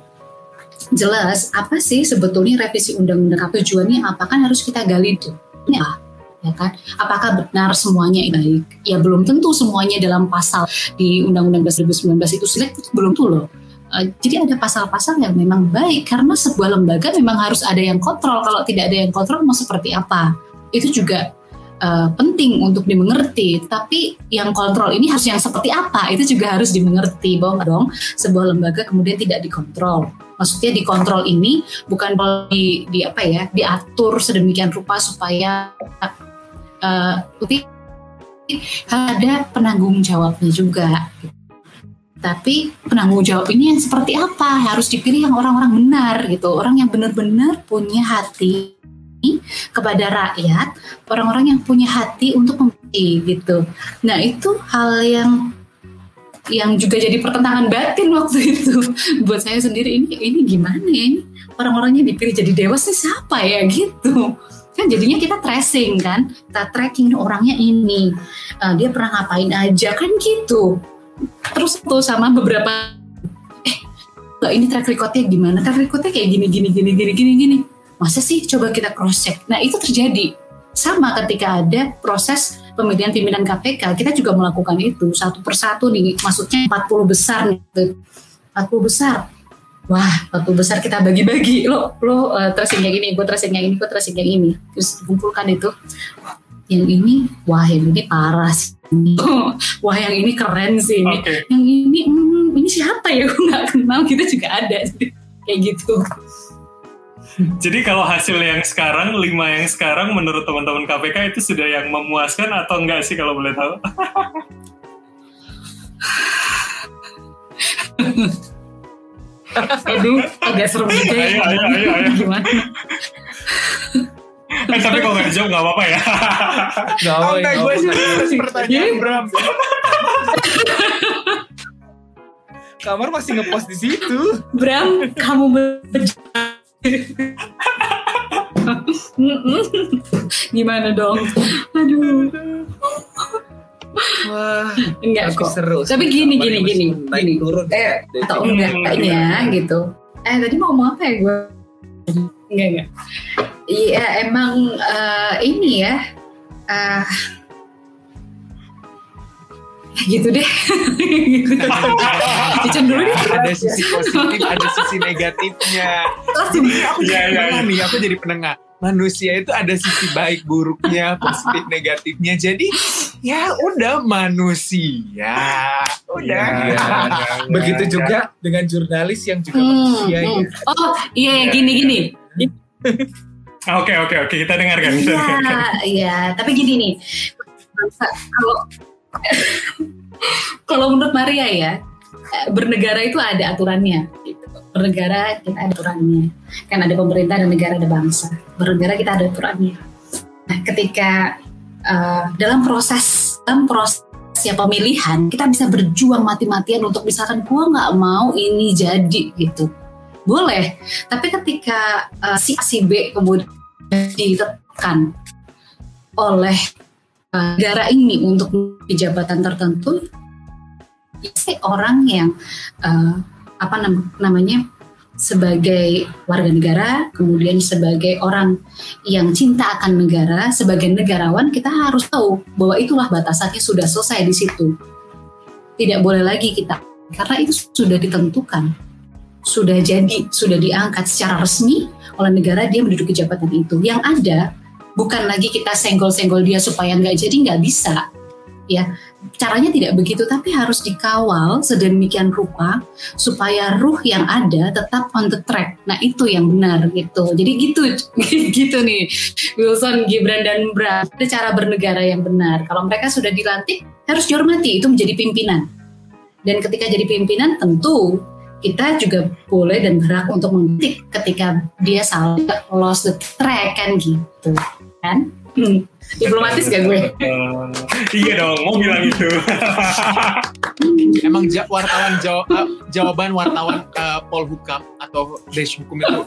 Speaker 1: jelas apa sih sebetulnya revisi undang-undang tujuannya apa kan harus kita gali itu. Ini apa? Ya kan? Apakah benar semuanya baik? Ya belum tentu semuanya dalam pasal di Undang-Undang 2019 itu selek belum tentu loh Uh, jadi ada pasal-pasal yang memang baik karena sebuah lembaga memang harus ada yang kontrol. Kalau tidak ada yang kontrol mau seperti apa? Itu juga uh, penting untuk dimengerti. Tapi yang kontrol ini harus yang seperti apa? Itu juga harus dimengerti bahwa dong sebuah lembaga kemudian tidak dikontrol. Maksudnya dikontrol ini bukan di, di apa ya diatur sedemikian rupa supaya uh, ada penanggung jawabnya juga. Tapi penanggung jawab ini yang seperti apa? Harus dipilih yang orang-orang benar gitu. Orang yang benar-benar punya hati kepada rakyat orang-orang yang punya hati untuk memilih gitu. Nah itu hal yang yang juga jadi pertentangan batin waktu itu. Buat saya sendiri ini ini gimana ya ini? Orang-orangnya dipilih jadi dewas nih siapa ya gitu? Kan jadinya kita tracing kan? Kita tracking orangnya ini. Uh, dia pernah ngapain aja kan gitu terus tuh sama beberapa eh ini track recordnya gimana? Track recordnya kayak gini gini gini gini gini gini. Masa sih coba kita cross check nah itu terjadi. Sama ketika ada proses pemilihan pimpinan KPK kita juga melakukan itu satu persatu nih. Maksudnya 40 besar nih. 40 besar. Wah satu besar kita bagi-bagi. Lo lo uh, tracing yang ini gue tracing yang ini gue tracing yang ini. Terus kumpulkan itu. Yang ini wah yang ini parah sih wah yang ini keren sih ini okay. yang ini hmm, ini siapa ya gue nggak kenal kita juga ada kayak gitu
Speaker 4: jadi kalau hasil yang sekarang lima yang sekarang menurut teman-teman KPK itu sudah yang memuaskan atau enggak sih kalau boleh tahu
Speaker 1: Aduh, agak serem juga ya. Ayo, ayo, ayo, ayo. Gimana?
Speaker 4: Eh, tapi kalau nggak dijawab nggak apa-apa ya.
Speaker 2: Gak apa-apa. Oh, gue sih pertanyaan Bram.
Speaker 5: Kamar masih ngepost di situ.
Speaker 1: Bram, kamu Gimana dong? Aduh.
Speaker 5: Wah,
Speaker 1: enggak kok. Seru. Tapi gini gini gini. Naik gini. turun. Eh, atau enggak kayaknya gitu. Eh, tadi mau ngomong apa ya gue? Enggak enggak. Iya, emang uh, ini ya. Uh, gitu deh. Kicen dulu deh.
Speaker 2: Ada sisi positif, ada sisi negatifnya. Jadi aku jadi yeah, penengah yeah. nih, aku jadi penengah. Manusia itu ada sisi baik buruknya, positif negatifnya. Jadi ya udah manusia. Udah. Ya, ya,
Speaker 5: ya, Begitu juga dengan jurnalis yang juga hmm, manusia. Hmm.
Speaker 1: Gitu. Oh iya, iya gini gini.
Speaker 4: Oke oke oke kita dengarkan. Iya
Speaker 1: iya tapi gini nih kalau kalau menurut Maria ya, bernegara itu ada aturannya. Gitu. Bernegara kita ada aturannya. Kan ada pemerintah dan negara ada bangsa. Bernegara kita ada aturannya. Nah, ketika uh, dalam proses dalam proses ya pemilihan kita bisa berjuang mati-matian untuk misalkan gua nggak mau ini jadi gitu boleh tapi ketika uh, si A si B kemudian ditetapkan oleh negara ini untuk jabatan tertentu si orang yang uh, apa nam namanya sebagai warga negara, kemudian sebagai orang yang cinta akan negara, sebagai negarawan kita harus tahu bahwa itulah batasannya sudah selesai di situ. Tidak boleh lagi kita karena itu sudah ditentukan, sudah jadi, sudah diangkat secara resmi oleh negara dia menduduki jabatan itu. Yang ada bukan lagi kita senggol-senggol dia supaya nggak jadi nggak bisa. Ya caranya tidak begitu tapi harus dikawal sedemikian rupa supaya ruh yang ada tetap on the track. Nah itu yang benar gitu. Jadi gitu gitu nih Wilson Gibran dan Bra. Itu cara bernegara yang benar. Kalau mereka sudah dilantik harus dihormati. Itu menjadi pimpinan. Dan ketika jadi pimpinan tentu kita juga boleh dan berhak untuk mengkritik ketika dia salah lost the track kan gitu kan? Hmm. diplomatis gak gue?
Speaker 4: Uh, iya dong mau bilang itu.
Speaker 2: Emang ja wartawan jaw uh, jawaban wartawan uh, Paul Hukam atau Desh Hukum itu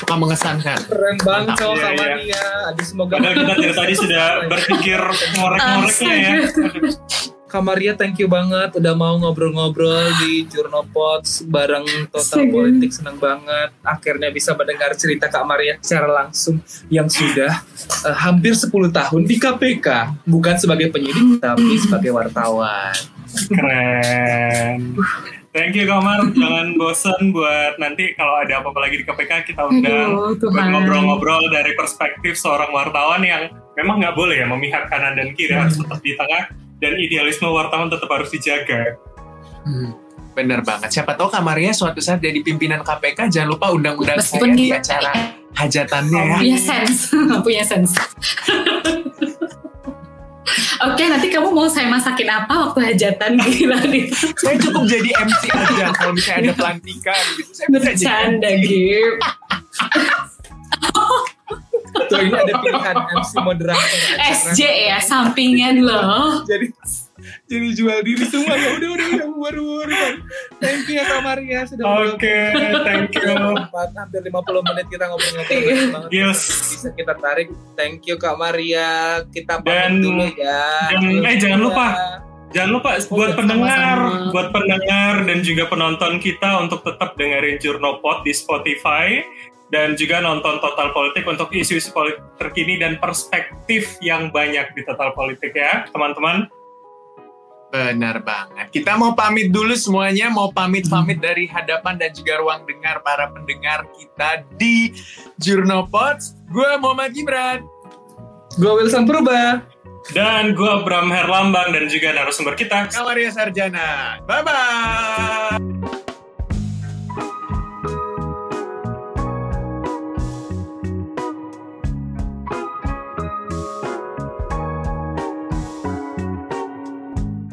Speaker 2: suka mengesankan.
Speaker 5: Keren banget cowok sama iya, dia Aduh, semoga
Speaker 4: padahal kita dari tadi sudah berpikir ngorek-ngoreknya ya
Speaker 5: Kamaria thank you banget udah mau ngobrol-ngobrol di Jurnopods bareng Total. Politik senang banget akhirnya bisa mendengar cerita Kak Maria secara langsung yang sudah uh, hampir 10 tahun di KPK bukan sebagai penyidik tapi sebagai wartawan.
Speaker 4: Keren. Thank you Kamar, jangan bosan buat nanti kalau ada apa-apa lagi di KPK kita undang buat ngobrol-ngobrol dari perspektif seorang wartawan yang memang nggak boleh ya memihak kanan dan kiri harus tetap di tengah dan idealisme wartawan tetap harus dijaga.
Speaker 2: Hmm, bener banget. Siapa tahu kamarnya suatu saat jadi pimpinan KPK, jangan lupa undang-undang saya di acara hajatannya ya.
Speaker 1: Punya sense, punya sense. Oke, nanti kamu mau saya masakin apa waktu hajatan gila nih?
Speaker 2: saya cukup jadi MC aja kalau misalnya ada pelantikan gitu. Saya
Speaker 1: Bercanda gitu.
Speaker 5: Tuh ini ada pilihan MC moderator.
Speaker 1: SJ ya, sampingan loh.
Speaker 5: jadi jadi jual diri semua ya udah udah udah baru baru thank you ya Kak Maria sudah
Speaker 4: Oke, okay, thank you.
Speaker 5: Hampir 50 menit kita ngobrol-ngobrol
Speaker 4: yes.
Speaker 5: Bisa kita tarik. Thank you Kak Maria. Kita pamit dulu ya.
Speaker 4: Dan, eh jangan lupa Jangan lupa oh, buat pendengar, sama-sama. buat pendengar dan juga penonton kita untuk tetap dengerin Jurnopod di Spotify dan juga nonton Total Politik untuk isu-isu politik terkini dan perspektif yang banyak di Total Politik ya, teman-teman.
Speaker 2: Benar banget. Kita mau pamit dulu semuanya, mau pamit-pamit dari hadapan dan juga ruang dengar para pendengar kita di Jurnopods. Gue Muhammad Gibran.
Speaker 5: Gue Wilson Purba.
Speaker 4: Dan gue Bram Herlambang dan juga narasumber kita.
Speaker 2: Kamaria Sarjana. Bye-bye.